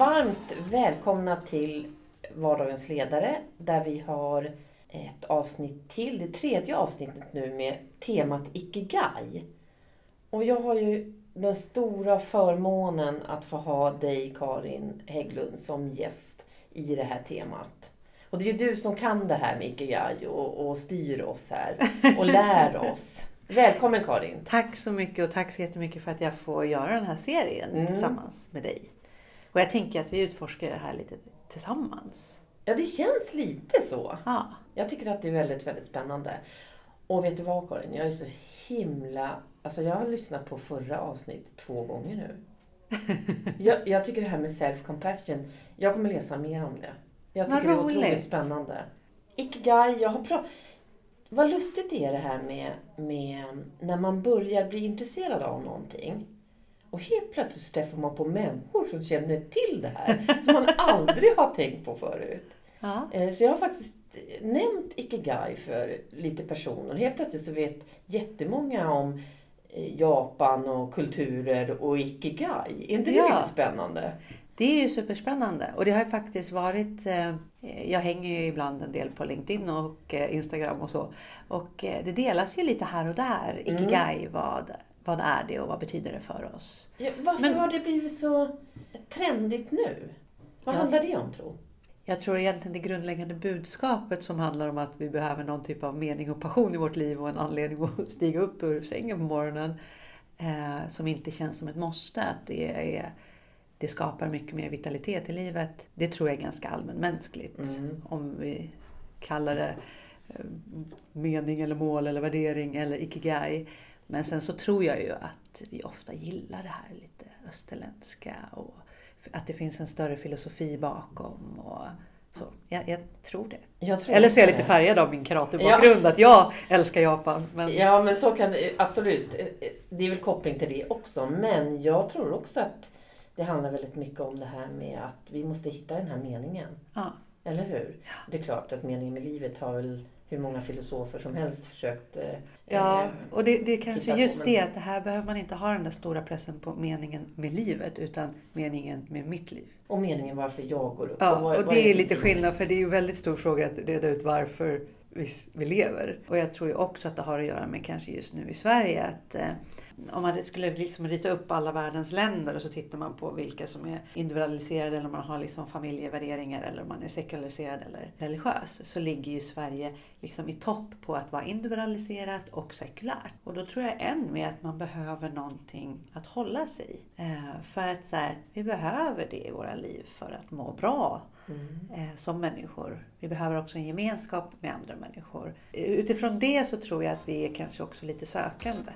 Varmt välkomna till Vardagens ledare där vi har ett avsnitt till, det tredje avsnittet nu med temat Ikigai. Och jag har ju den stora förmånen att få ha dig Karin Hägglund som gäst i det här temat. Och det är ju du som kan det här med Ikigai och, och styr oss här och lär oss. Välkommen Karin! Tack så mycket och tack så jättemycket för att jag får göra den här serien Mm. tillsammans med dig. Och jag tänker att vi utforskar det här lite tillsammans. Ja, det känns lite så. Ja, Jag tycker att det är väldigt, väldigt spännande. Och vet du vad Karin? Jag är så himla... Alltså jag har lyssnat på förra avsnittet två gånger nu. jag, jag tycker det här med self-compassion, jag kommer läsa mer om det. Jag Vad tycker det är otroligt roligt. spännande. Ikigai, jag har pratat... Vad lustigt är det här med, med när man börjar bli intresserad av någonting. Och helt plötsligt träffar man på människor som känner till det här. som man aldrig har tänkt på förut. ja. Eh, Så jag har faktiskt nämnt Ikigai för lite personer. Helt plötsligt så vet jättemånga om eh, Japan och kulturer och Ikigai. Är inte det Ja. lite spännande? det är ju superspännande. Och det har faktiskt varit... Eh, jag hänger ju ibland en del på LinkedIn och Instagram och så. Och det delas ju lite här och där. Mm. Ikigai, vad, vad är det och vad betyder det för oss? Ja, varför Men- har det blivit så trendigt nu? Vad Ja. handlar det om tro? Jag tror egentligen det grundläggande budskapet som handlar om att vi behöver någon typ av mening och passion i vårt liv och en anledning att stiga upp ur sängen på morgonen. Eh, som inte känns som ett måste. Att det, är, det skapar mycket mer vitalitet i livet. Det tror jag är ganska allmänmänskligt. Mm. Om vi kallar det eh, mening eller mål eller värdering eller ikigai. Men sen så tror jag ju att vi ofta gillar det här lite österländska och att det finns en större filosofi bakom. Och så. Jag, jag tror det. Jag tror Eller så är jag lite färgad av min karatebakgrund, att jag älskar Japan. Men Ja, men så kan det absolut. Det är väl koppling till det också. Men jag tror också att det handlar väldigt mycket om det här med att vi måste hitta den här meningen. ja, Eller hur? Det är klart att meningen med livet har väl hur många filosofer som helst försökt eh, ja, eh, och det, det är kanske titta på, just men- det att det här behöver man inte ha den där stora pressen på meningen med livet utan meningen med mitt liv. Och meningen varför jag går upp. Ja, vad- och vad det är som lite driver- skillnad för det är ju en väldigt stor fråga att reda ut varför vi, vi lever. Och jag tror ju också att det har att göra med kanske just nu i Sverige att eh, om man skulle liksom rita upp alla världens länder och så tittar man på vilka som är individualiserade eller om man har liksom familjevärderingar eller om man är sekulariserad eller religiös så ligger ju Sverige liksom i topp på att vara individualiserat och sekulärt. Och då tror jag än med att man behöver någonting att hålla sig i. Eh, för att så här, vi behöver det i våra liv för att må bra Mm. eh, som människor. Vi behöver också en gemenskap med andra människor. Utifrån det så tror jag att vi är kanske också lite sökande.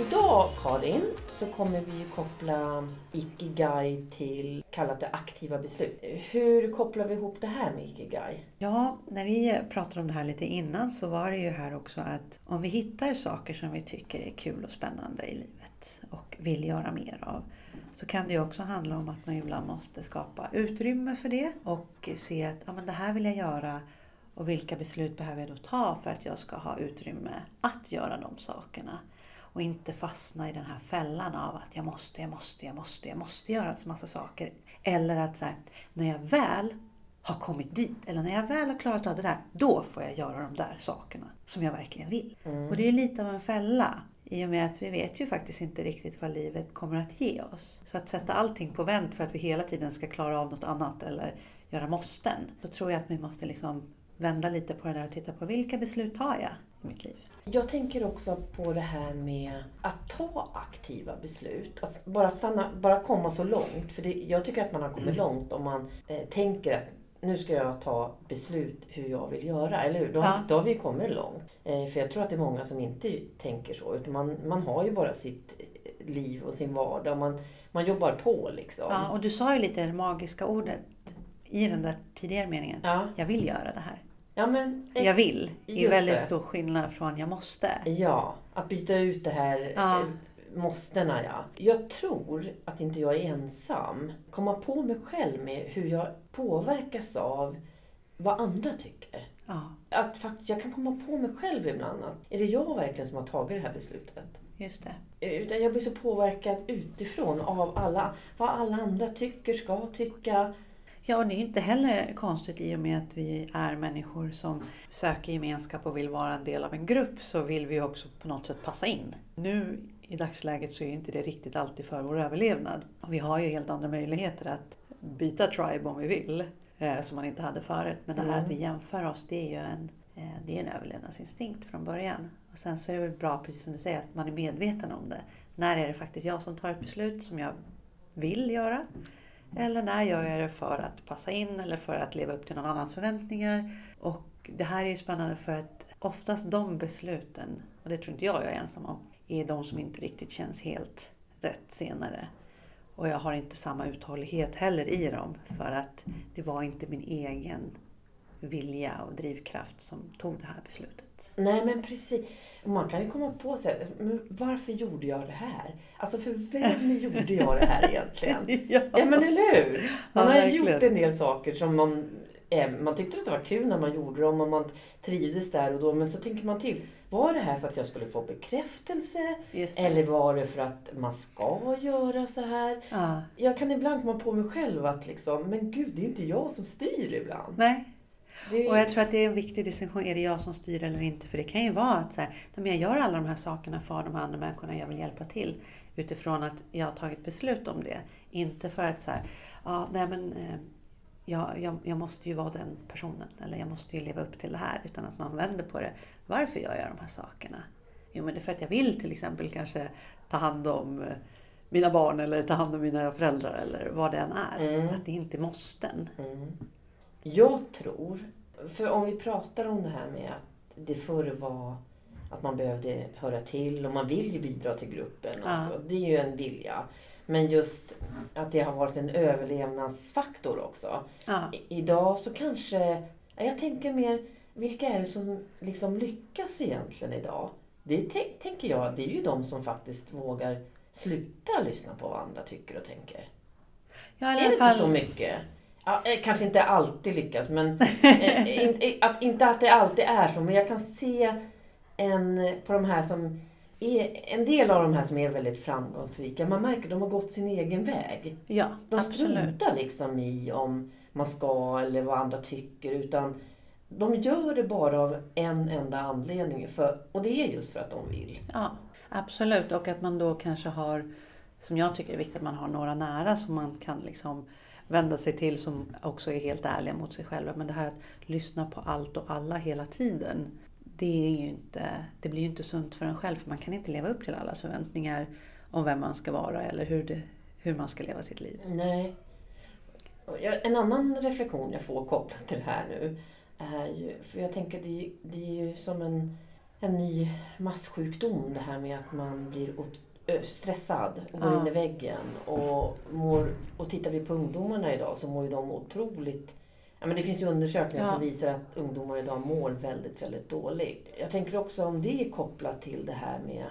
Idag Karin så kommer vi koppla Ikigai till kallat det aktiva beslut. Hur kopplar vi ihop det här med Ikigai? Ja, när vi pratade om det här lite innan så var det ju här också att om vi hittar saker som vi tycker är kul och spännande i livet och vill göra mer av så kan det ju också handla om att man ibland måste skapa utrymme för det och se att ja, men det här vill jag göra och vilka beslut behöver jag då ta för att jag ska ha utrymme att göra de sakerna. Och inte fastna i den här fällan av att jag måste, jag måste, jag måste, jag måste göra en massa saker. Eller att så här, när jag väl har kommit dit, eller när jag väl har klarat av det där, då får jag göra de där sakerna som jag verkligen vill. Och det är lite av en fälla. I och med att vi vet ju faktiskt inte riktigt vad livet kommer att ge oss. Så att sätta allting på vänt för att vi hela tiden ska klara av något annat eller göra måsten. Då tror jag att vi måste liksom vända lite på det där och titta på vilka beslut tar jag i mitt liv. Jag tänker också på det här med att ta aktiva beslut. Att bara, stanna, bara komma så långt. För det, jag tycker att man har kommit långt om man eh, tänker att nu ska jag ta beslut hur jag vill göra. Eller hur? Då, Ja. då har vi kommit långt. Eh, för jag tror att det är många som inte tänker så. Utan man, man har ju bara sitt eh, liv och sin vardag. Man, man jobbar på liksom. Ja, och du sa ju lite det magiska ordet i den där tidigare meningen. Ja, Jag vill göra det här. Ja men... eh, Jag vill. Det är väldigt det. stor skillnad från jag måste. Ja, att byta ut det här Ja. eh, måstena ja. Jag tror att inte jag är ensam. Komma på mig själv med hur jag påverkas av vad andra tycker. Ja, Att faktiskt, jag kan komma på mig själv ibland att är det jag verkligen som har tagit det här beslutet? just det. Utan jag blir så påverkad utifrån av alla, vad alla andra tycker, ska tycka. Ja, och det är inte heller konstigt i och med att vi är människor som söker gemenskap och vill vara en del av en grupp så vill vi också på något sätt passa in. Nu i dagsläget så är inte det riktigt alltid för vår överlevnad. Och vi har ju helt andra möjligheter att byta tribe om vi vill, eh, som man inte hade förut. Men det här Mm. att vi jämför oss, det är ju en, eh, det är en överlevnadsinstinkt från början. Och sen så är det väl bra, precis som du säger, att man är medveten om det. När är det faktiskt jag som tar ett beslut som jag vill göra? Eller när gör jag det för att passa in eller för att leva upp till någon annans förväntningar? Och det här är ju spännande för att oftast de besluten, och det tror inte jag jag är ensam om, är de som inte riktigt känns helt rätt senare. Och jag har inte samma uthållighet heller i dem för att det var inte min egen vilja och drivkraft som tog det här beslutet. Nej men precis. Man kan ju komma på sig, men varför gjorde jag det här? Alltså för vem gjorde jag det här egentligen? Ja men eller hur? Man Ja, har verkligen. gjort en del saker som man, eh, man tyckte att det var kul när man gjorde dem och man trivdes där och då. Men så tänker man till, var det här för att jag skulle få bekräftelse? Eller var det för att man ska göra så här? Ja. Jag kan ibland komma på mig själv att liksom, men gud det är inte jag som styr ibland. Nej, Det, Och jag tror att det är en viktig distinktion. Är det jag som styr eller inte? För det kan ju vara att så här, "Nej, men jag gör alla de här sakerna för de andra människorna jag vill hjälpa till. Utifrån att jag har tagit beslut om det. Inte för att så här, ja, nej men eh, jag, jag, jag måste ju vara den personen. Eller jag måste ju leva upp till det här. Utan att man vänder på det. Varför gör jag de här sakerna? Jo men det är för att jag vill till exempel kanske ta hand om eh, mina barn eller ta hand om mina föräldrar eller vad det än är. Mm. Att det inte är måsten. Mm. Jag tror, för om vi pratar om det här med att det förr var att man behövde höra till och man vill ju bidra till gruppen. Ja. Alltså, det är ju en vilja. Men just att det har varit en överlevnadsfaktor också. Ja, idag så kanske, ja, jag tänker mer, vilka är det som liksom lyckas egentligen idag? Det tänk, tänker jag, det är ju de som faktiskt vågar sluta lyssna på vad andra tycker och tänker. ja i Är alla det fall. inte så mycket? Ja, eh, kanske inte alltid lyckas, men eh, in, att, inte att det alltid är så. Men jag kan se en, på de här som är, en del av de här som är väldigt framgångsrika. Man märker att de har gått sin egen väg. Ja, De struntar liksom i om man ska eller vad andra tycker. Utan de gör det bara av en enda anledning. För, och det är just för att de vill. Ja, absolut. Och att man då kanske har, som jag tycker är viktigt, att man har några nära som man kan liksom vända sig till som också är helt ärliga mot sig själva. Men det här att lyssna på allt och alla hela tiden. Det, är ju inte, det blir ju inte sunt för en själv för man kan inte leva upp till allas förväntningar om vem man ska vara eller hur, det, hur man ska leva sitt liv. Nej. En annan reflektion jag får kopplat till det här nu är ju, för jag tänker det, är- det är ju som en, en ny massjukdom det här med att man blir stressad och går Ja. in i väggen. Och, mår, och tittar vi på ungdomarna idag så mår ju de otroligt Ja, men det finns ju undersökningar Ja. som visar att ungdomar idag mår väldigt, väldigt dåligt. Jag tänker också om det är kopplat till det här med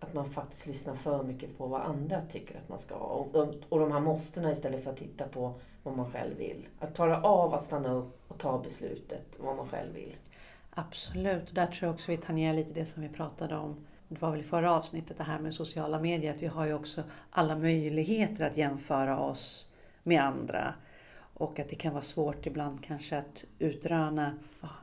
att man faktiskt lyssnar för mycket på vad andra tycker att man ska. Och, och, och de här måstena istället för att titta på vad man själv vill. Att klara av att stanna upp och ta beslutet vad man själv vill. Absolut, och där tror jag också vi tangerar lite det som vi pratade om. Det var väl i förra avsnittet det här med sociala medier. Att vi har ju också alla möjligheter att jämföra oss med andra. Och att det kan vara svårt ibland kanske att utröna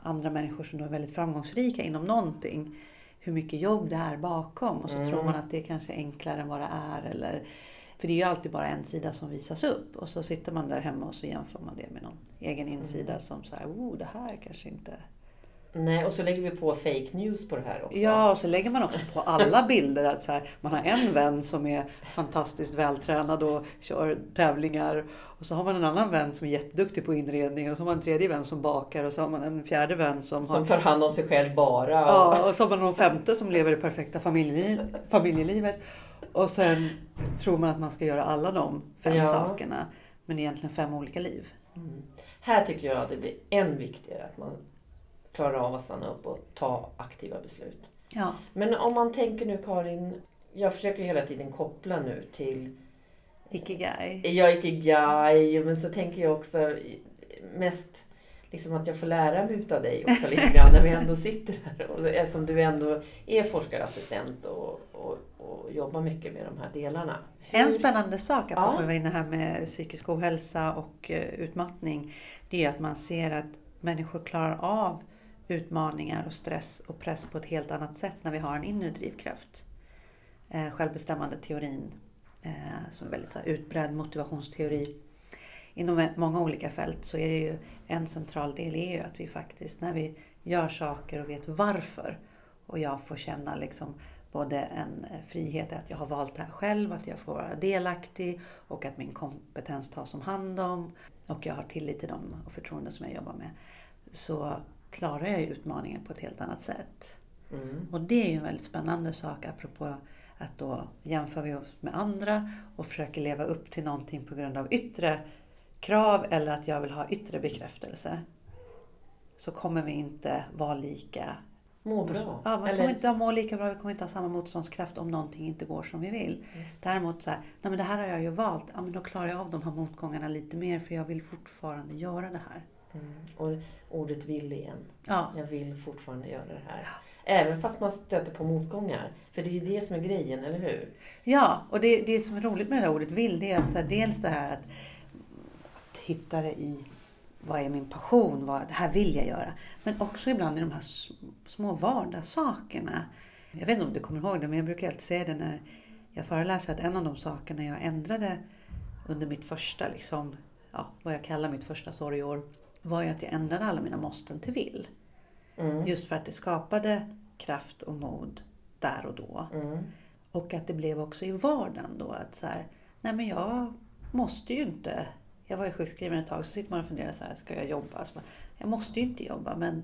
andra människor som är väldigt framgångsrika inom någonting. Hur mycket jobb det är bakom. Och så Mm. tror man att det är kanske enklare än vad det är. Eller, för det är ju alltid bara en sida som visas upp. Och så sitter man där hemma och så jämför man det med någon egen insida som så här, oh det här kanske inte Nej, och så lägger vi på fake news på det här också. Ja, och så lägger man också på alla bilder att så här, man har en vän som är fantastiskt vältränad och kör tävlingar. Och så har man en annan vän som är jätteduktig på inredning och så har man en tredje vän som bakar och så har man en fjärde vän som har... Som tar hand om sig själv bara. Och, Ja, och så har man någon femte som lever det perfekta familjeliv, familjelivet. Och sen tror man att man ska göra alla de fem Ja. sakerna. Men egentligen fem olika liv. Mm. Här tycker jag att det blir än viktigare att man klarar av att stanna upp och ta aktiva beslut. Ja. Men om man tänker nu Karin, jag försöker hela tiden koppla nu till Ikigai. Är ikigai, men så tänker jag också mest liksom att jag får lära mig utav dig också lite grann när vi ändå sitter här. Och eftersom du ändå är forskarassistent och, och, och jobbar mycket med de här delarna. Hur... En spännande sak, apropå Ja. vi var inne här med psykisk ohälsa och eh, utmattning, det är att man ser att människor klarar av utmaningar och stress och press på ett helt annat sätt när vi har en inre drivkraft. Eh, självbestämmande teorin eh, som är väldigt så här, utbredd motivationsteori. Inom många olika fält så är det ju en central del är ju att vi faktiskt när vi gör saker och vet varför och jag får känna liksom både en eh, frihet i att jag har valt det här själv, att jag får vara delaktig och att min kompetens tas om hand om och jag har tillit till dem och förtroende som jag jobbar med. Så klarar jag utmaningen på ett helt annat sätt. Mm. Och det är ju en väldigt spännande sak apropå att då jämför vi oss med andra och försöker leva upp till någonting på grund av yttre krav eller att jag vill ha yttre bekräftelse. Så kommer vi inte vara lika Må bra. Ja, man Eller- kommer inte att må lika bra, vi kommer inte ha samma motståndskraft om någonting inte går som vi vill. Just Däremot så här, nej men det här har jag ju valt, ja men då klarar jag av de här motgångarna lite mer för jag vill fortfarande göra det här. Mm. Och ordet vill igen. Ja, Jag vill fortfarande göra det här. Även fast man stöter på motgångar. För det är ju det som är grejen, eller hur? ja och det, det som är roligt med det här ordet vill, det är att här, dels det här att, att hitta det i vad är min passion, vad, det här vill jag göra. Men också ibland i de här små vardagssakerna. Jag vet inte om du kommer ihåg det, men jag brukar alltid säga det när jag föreläser att en av de sakerna jag ändrade under mitt första, liksom, ja, vad jag kallar mitt första sorgeår, var ju att jag ändrade alla mina måsten till vill. Mm. Just för att det skapade kraft och mod där och då. Mm. Och att det blev också i vardagen då att så här, nej men jag måste ju inte. Jag var ju sjukskriven ett tag så sitter man och funderar så här, ska jag jobba? Så jag måste ju inte jobba men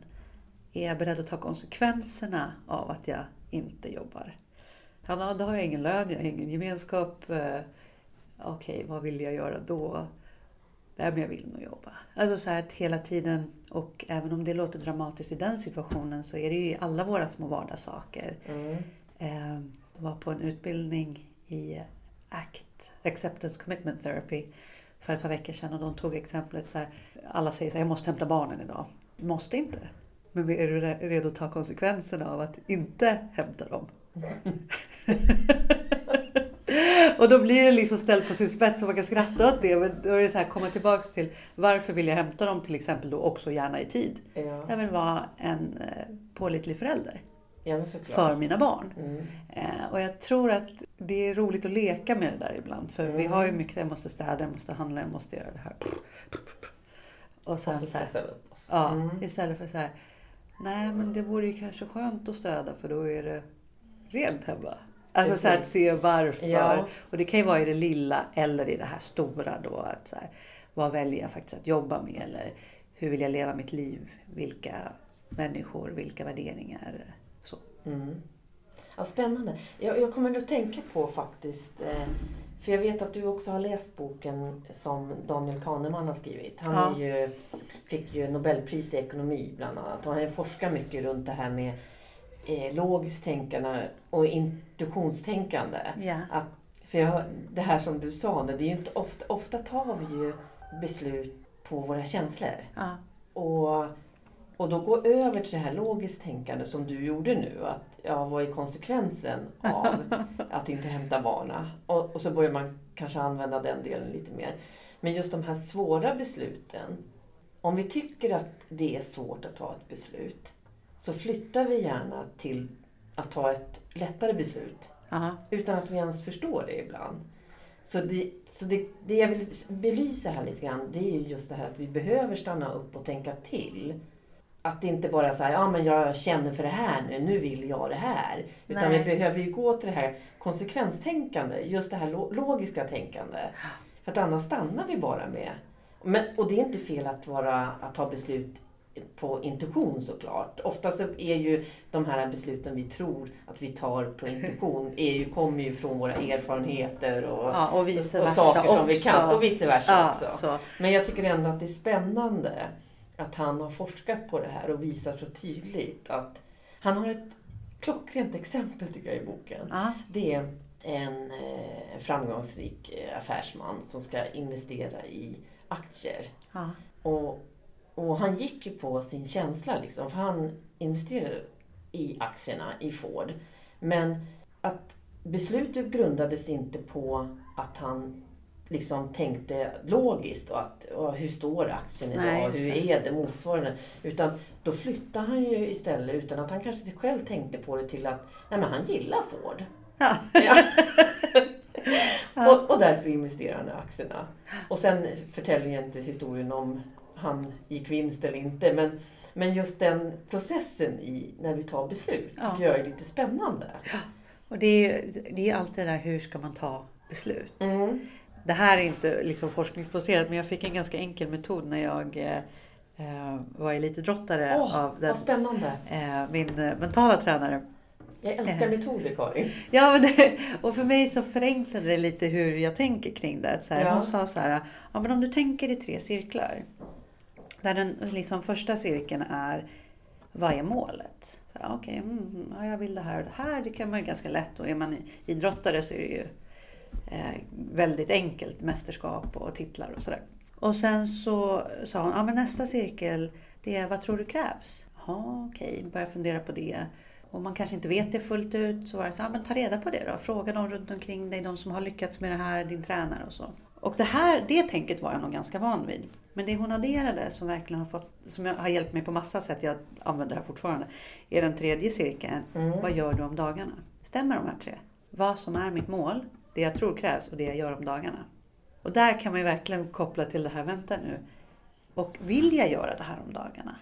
är jag beredd att ta konsekvenserna av att jag inte jobbar? Ja, då- har jag ingen lön, jag har ingen gemenskap. Eh, Okej, vad vill jag göra då? Nej, men jag vill nog jobba. Alltså så här att hela tiden, och även om det låter dramatiskt i den situationen så är det ju i alla våra små vardagssaker. Mm. Eh, var på en utbildning i ACT, Acceptance Commitment Therapy, för ett par veckor sedan och de tog exemplet så här. Alla säger så här, jag måste hämta barnen idag. Måste inte. Men är du re- redo att ta konsekvenserna av att inte hämta dem? och då blir det liksom ställt på sin spets och man kan skratta åt det. Men då är det så här, komma tillbaks till varför vill jag hämta dem till exempel då också gärna i tid? Ja. Jag vill vara en eh, pålitlig förälder ja, för mina barn. Mm. Eh, och jag tror att det är roligt att leka med det där ibland. För vi Mm. har ju mycket, jag måste städa, jag måste handla, jag måste göra det här. Och Och sen så så stressar vi upp oss. ja, Mm. istället för så här, nej men det vore ju kanske skönt att städa för då är det rent hemma. Alltså så att se varför. Ja. Och det kan ju vara i det lilla eller i det här stora då. Att så här, vad väljer jag faktiskt att jobba med? Eller hur vill jag leva mitt liv? Vilka människor, vilka värderingar? Så. Mm. Ja, spännande. Jag, jag kommer att tänka på faktiskt, eh, för jag vet att du också har läst boken som Daniel Kahneman har skrivit. Han Ja. ju, fick ju Nobelpris i ekonomi bland annat och han forskar mycket runt det här med eh, logiskt tänkande och intuitionstänkande. Ja. Att, för jag, det här som du sa, det är inte ofta, ofta tar vi ju beslut på våra känslor. Ja. Och, och då gå över till det här logiskt tänkande som du gjorde nu. Att, ja, vad är konsekvensen av att inte hämta barna? Och, och så börjar man kanske använda den delen lite mer. Men just de här svåra besluten. Om vi tycker att det är svårt att ta ett beslut så flyttar vi gärna till att ta ett lättare beslut. Ja. Utan att vi ens förstår det ibland. Så, det, så det, det jag vill belysa här lite grann, det är ju just det här att vi behöver stanna upp och tänka till. Att det inte bara säga, ja men jag känner för det här nu, nu vill jag det här. Utan Nej. vi behöver ju gå till det här konsekvenstänkande, just det här lo- logiska tänkande. För att annars stannar vi bara med, men, och det är inte fel att, vara, att ta beslut på intuition såklart. Ofta så är ju de här besluten vi tror att vi tar på intuition är ju, kommer ju från våra erfarenheter och, Ja, och och saker som vi kan. Och vice versa Ja, också. så. Men jag tycker ändå att det är spännande att han har forskat på det här och visat så tydligt att han har ett klockrent exempel tycker jag i boken. Ja. Det är en eh, framgångsrik eh, affärsman som ska investera i aktier. Och Och han gick ju på sin känsla liksom, för han investerade i aktierna i Ford. Men att beslutet grundades inte på att han liksom tänkte logiskt och att och hur står aktien idag, Nej, hur det. är det motsvarande. Utan då flyttade han ju istället utan att han kanske själv tänkte på det till att nej men han gillar Ford. Ja. Ja. och, och därför investerar han i aktierna. Och sen förtäljer jag inte historien om han gick vinst eller inte. Men, men just den processen i när vi tar beslut tycker Ja. jag är lite spännande. Och det är, det är alltid det där hur ska man ta beslut. Mm. Det här är inte liksom forskningsbaserat men jag fick en ganska enkel metod när jag eh, eh, var elitidrottare Åh, av den, vad spännande! eh, min eh, mentala tränare. Jag älskar metoder Karin. Ja, det, och för mig så förenklade det lite hur jag tänker kring det. Så här, Ja. Hon sa så här, ja, men om du tänker i tre cirklar. Där den liksom, första cirkeln är, vad är målet? Okej, okay, Okej, mm, ja, jag vill det här och det här. Det kan man ju ganska lätt. Och är man idrottare så är det ju eh, väldigt enkelt. Mästerskap och titlar och sådär. Och sen så sa hon, ja men nästa cirkel, det är vad tror du krävs? Ja, okej, börja fundera på det. Och man kanske inte vet det fullt ut, så var det så, ja men ta reda på det då. Fråga dem runt omkring dig, de som har lyckats med det här, din tränare och så. Och det här, det tänket var jag nog ganska van vid. Men det hon adderade som verkligen har fått, som har hjälpt mig på massa sätt, jag använder det här fortfarande, är den tredje cirkeln. Mm. Vad gör du om dagarna? Stämmer de här tre? Vad som är mitt mål, det jag tror krävs och det jag gör om dagarna. Och där kan man ju verkligen koppla till det här, vänta nu. Och vill jag göra det här om dagarna?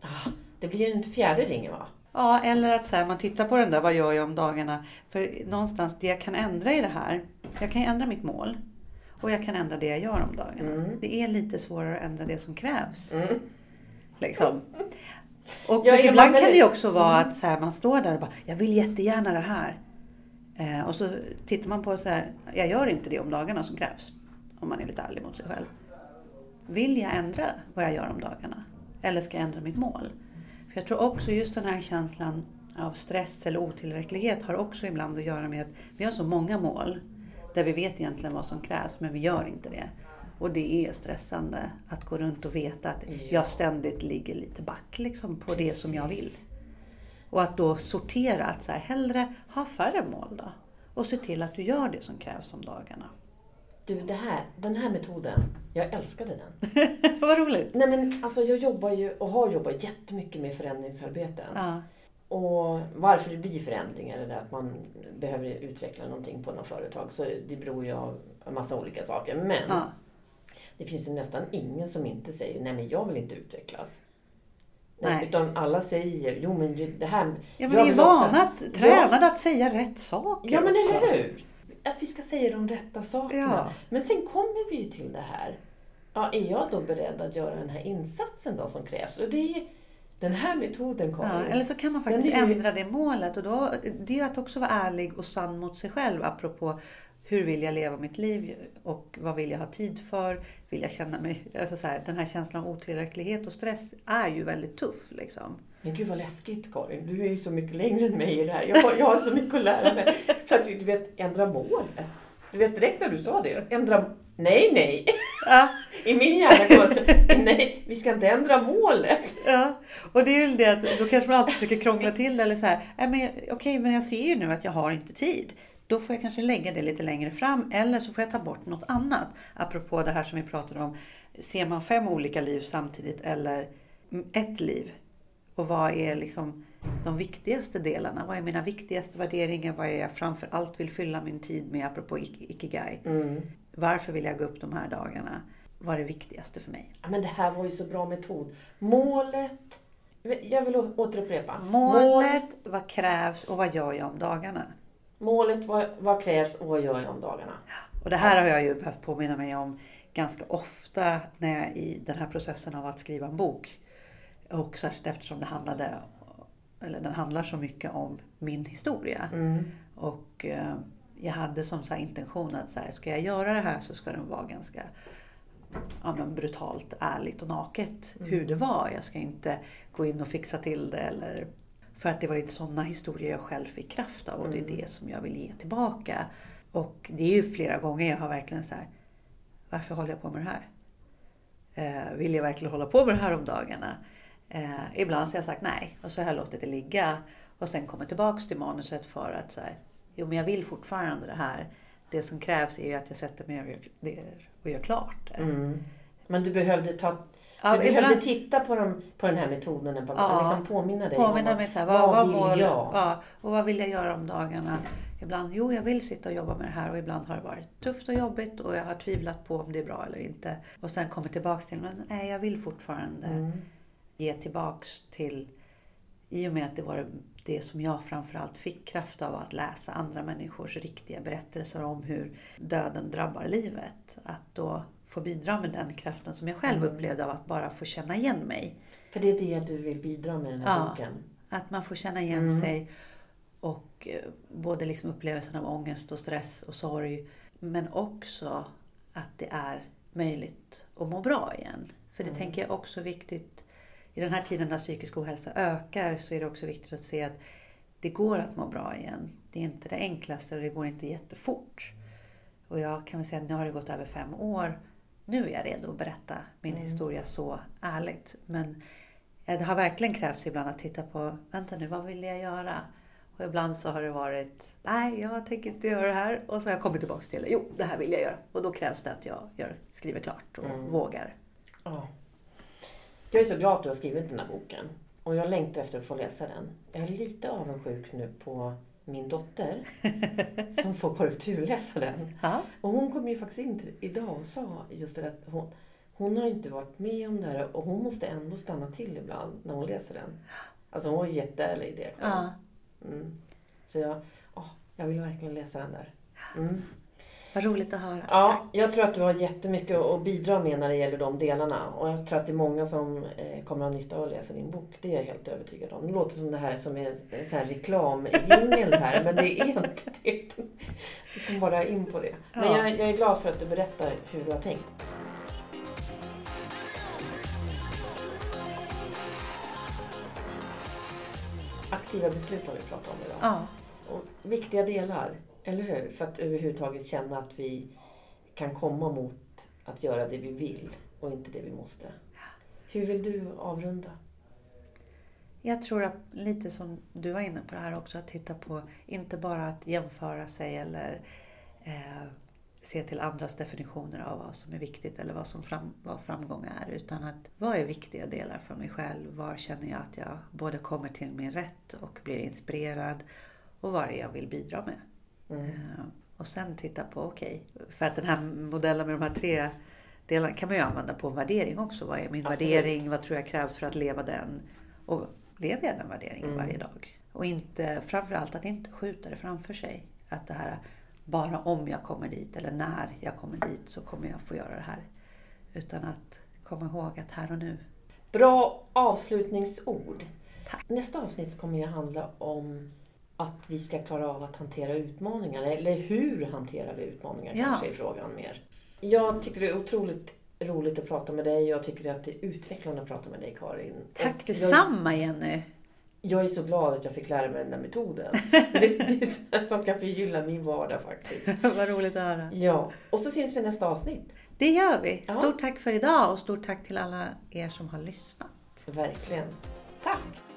Ah, det blir en fjärde ringen va? Ja, eller att så här, man tittar på den där, vad gör jag om dagarna? För någonstans, det jag kan ändra i det här, jag kan ju ändra mitt mål. Och jag kan ändra det jag gör om dagarna. Mm. Det är lite svårare att ändra det som krävs. Mm. Liksom. Och Ja, ibland kan det ju också vara att så här, man står där och bara, jag vill jättegärna det här. Eh, och så tittar man på så här, jag gör inte det om dagarna som krävs. Om man är lite ärlig mot sig själv. Vill jag ändra vad jag gör om dagarna? Eller ska jag ändra mitt mål? För jag tror också just den här känslan av stress eller otillräcklighet har också ibland att göra med att vi har så många mål där vi vet egentligen vad som krävs men vi gör inte det. Och det är stressande att gå runt och veta att Ja. jag ständigt ligger lite back liksom på det som jag vill. Precis. Och att då sortera, att så här, hellre ha färre mål då. Och se till att du gör det som krävs om dagarna. Du, det här, den här metoden, jag älskade den. Vad roligt! Nej men alltså jag jobbar ju och har jobbat jättemycket med förändringsarbeten. Ja, Och varför det blir förändringar eller att man behöver utveckla någonting på något företag. Så det beror ju av en massa olika saker. Men ja. det finns ju nästan ingen som inte säger nej men jag vill inte utvecklas. Nej. Utan alla säger jo men det här... ja men vi är vana att, tränade att säga rätt saker Ja men också. eller hur! Att vi ska säga de rätta sakerna. Ja. Men sen kommer vi ju till det här. Ja, är jag då beredd att göra den här insatsen då som krävs? Och det är den här metoden Ja, Karin. eller så kan man faktiskt ju- ändra det målet. Och då, det är att också vara ärlig och sann mot sig själv. Apropå hur vill jag leva mitt liv och vad vill jag ha tid för? Vill jag känna mig... Alltså så här, den här känslan av otillräcklighet och stress är ju väldigt tuff. Liksom. Men gud vad läskigt Karin. Du är ju så mycket längre än mig i det här. Jag har, jag har så mycket att lära mig. Så att du vet, ändra målet. Du vet direkt när du sa det. Ändra... Nej, nej. Ja, I min hjärna kom det, nej, ska inte ändra målet. ja. Och det är väl det att då kanske man alltid försöker krångla till det. Eller så här, "Nej, men, okej men jag ser ju nu att jag har inte tid. Då får jag kanske lägga det lite längre fram eller så får jag ta bort något annat. Apropå det här som vi pratade om. Ser man fem olika liv samtidigt eller ett liv? Och vad är liksom de viktigaste delarna? Vad är mina viktigaste värderingar? Vad är jag framför allt vill fylla min tid med apropå ik- ikigai? Mm. Varför vill jag gå upp de här dagarna? Vad är det viktigaste för mig? Ja, men det här var ju så bra metod. Målet. Jag vill återupprepa. Målet, vad krävs och vad gör jag om dagarna? Målet, vad, vad krävs och vad gör jag om dagarna? Och det här har jag ju behövt påminna mig om ganska ofta när jag i den här processen av att skriva en bok. Och särskilt eftersom det handlade, eller den handlar så mycket om min historia. Mm. Och eh, jag hade som så intention att så här, ska jag göra det här så ska det vara ganska ja, men brutalt, ärligt och naket hur det var. Jag ska inte gå in och fixa till det. Eller, för att det var ju sådana historier jag själv fick kraft av och det är det som jag vill ge tillbaka. Och det är ju flera gånger jag har verkligen så här, varför håller jag på med det här? Eh, vill jag verkligen hålla på med det här om dagarna? Eh, ibland så har jag sagt nej och så har jag låtit det ligga och sen kommer tillbaks till manuset för att så här, jo men jag vill fortfarande det här. Det som krävs är ju att jag sätter mig ner och gör klart det. Mm. Men du behövde ta Ja, du behövde ibland- titta på, dem, på den här metoden, på, Ja. liksom påminna dig Påminna om mig så här, vad, vad, vad vill mål, jag? Ja, och vad vill jag göra om dagarna? Ibland, jo jag vill sitta och jobba med det här och ibland har det varit tufft och jobbigt och jag har tvivlat på om det är bra eller inte. Och sen kommer tillbaks till, men nej jag vill fortfarande Mm. ge tillbaks till, i och med att det var det som jag framförallt fick kraft av att läsa andra människors riktiga berättelser om hur döden drabbar livet. Att då få bidra med den kraften som jag själv Mm. upplevde av att bara få känna igen mig. För det är det du vill bidra med i den här Ja. boken. Att man får känna igen Mm. sig och eh, både liksom upplevelsen av ångest och stress och sorg. Men också att det är möjligt att må bra igen. För det Mm. tänker jag också är viktigt. I den här tiden när psykisk ohälsa ökar så är det också viktigt att se att det går att må bra igen. Det är inte det enklaste och det går inte jättefort. Och jag kan väl säga att nu har det gått över fem år. Nu är jag redo att berätta min Mm. historia så ärligt. Men det har verkligen krävts ibland att titta på, vänta nu, vad vill jag göra? Och ibland så har det varit, nej jag tänker inte göra det här. Och så har jag kommit tillbaka till, jo det här vill jag göra. Och då krävs det att jag gör, skriver klart och Mm. vågar. Ja. Jag är så glad att du har skrivit den här boken. Och jag längtar efter att få läsa den. Jag är lite avundsjuk nu på min dotter som får korrekturläsa den. Ja. Och hon kom ju faktiskt in idag och sa just det att hon, hon har inte varit med om det här och hon måste ändå stanna till ibland när hon läser den. Alltså hon var jätteärlig i det. ja. Mm. Så jag, åh, jag vill verkligen läsa den där. Mm. Vad roligt att höra. Ja, jag tror att du har jättemycket att bidra med när det gäller de delarna. Och jag tror att det är många som eh, kommer att ha nytta av att läsa din bok. Det är jag helt övertygad om. Det låter som det här som är en sån här reklamjingel här, men det är inte det. Du kommer bara in på det. Men Ja. jag, jag är glad för att du berättar hur du har tänkt. Aktiva beslut har vi pratat om idag. Ja. Och viktiga delar, eller hur? För att överhuvudtaget känna att vi kan komma mot att göra det vi vill och inte det vi måste. Hur vill du avrunda? Jag tror att lite som du var inne på det här också, att titta på, inte bara att jämföra sig eller eh, se till andras definitioner av vad som är viktigt eller vad, som fram, vad framgång är. Utan att vad är viktiga delar för mig själv? Var känner jag att jag både kommer till min rätt och blir inspirerad? Och vad är det jag vill bidra med? Mm. Och sen titta på, okej, för att den här modellen med de här tre delarna kan man ju använda på en värdering också. Vad är min Absolut. värdering? Vad tror jag krävs för att leva den? Och lever jag den värderingen Mm. varje dag? Och inte, framförallt att inte skjuta det framför sig. Att det här, bara om jag kommer dit eller när jag kommer dit så kommer jag få göra det här. Utan att komma ihåg att här och nu. Bra avslutningsord. Tack. Nästa avsnitt kommer ju handla om att vi ska klara av att hantera utmaningar. Eller hur hanterar vi utmaningar Ja. kanske är frågan mer. Jag tycker det är otroligt roligt att prata med dig. Jag tycker att det är utvecklande att prata med dig Karin. Tack detsamma Jenny! Jag, är så glad att jag fick lära mig den där metoden. det, det är sånt som kan förgylla min vardag faktiskt. Vad roligt att höra. Ja, och så syns vi nästa avsnitt. Det gör vi. Ja. Stort tack för idag och stort tack till alla er som har lyssnat. Verkligen. Tack!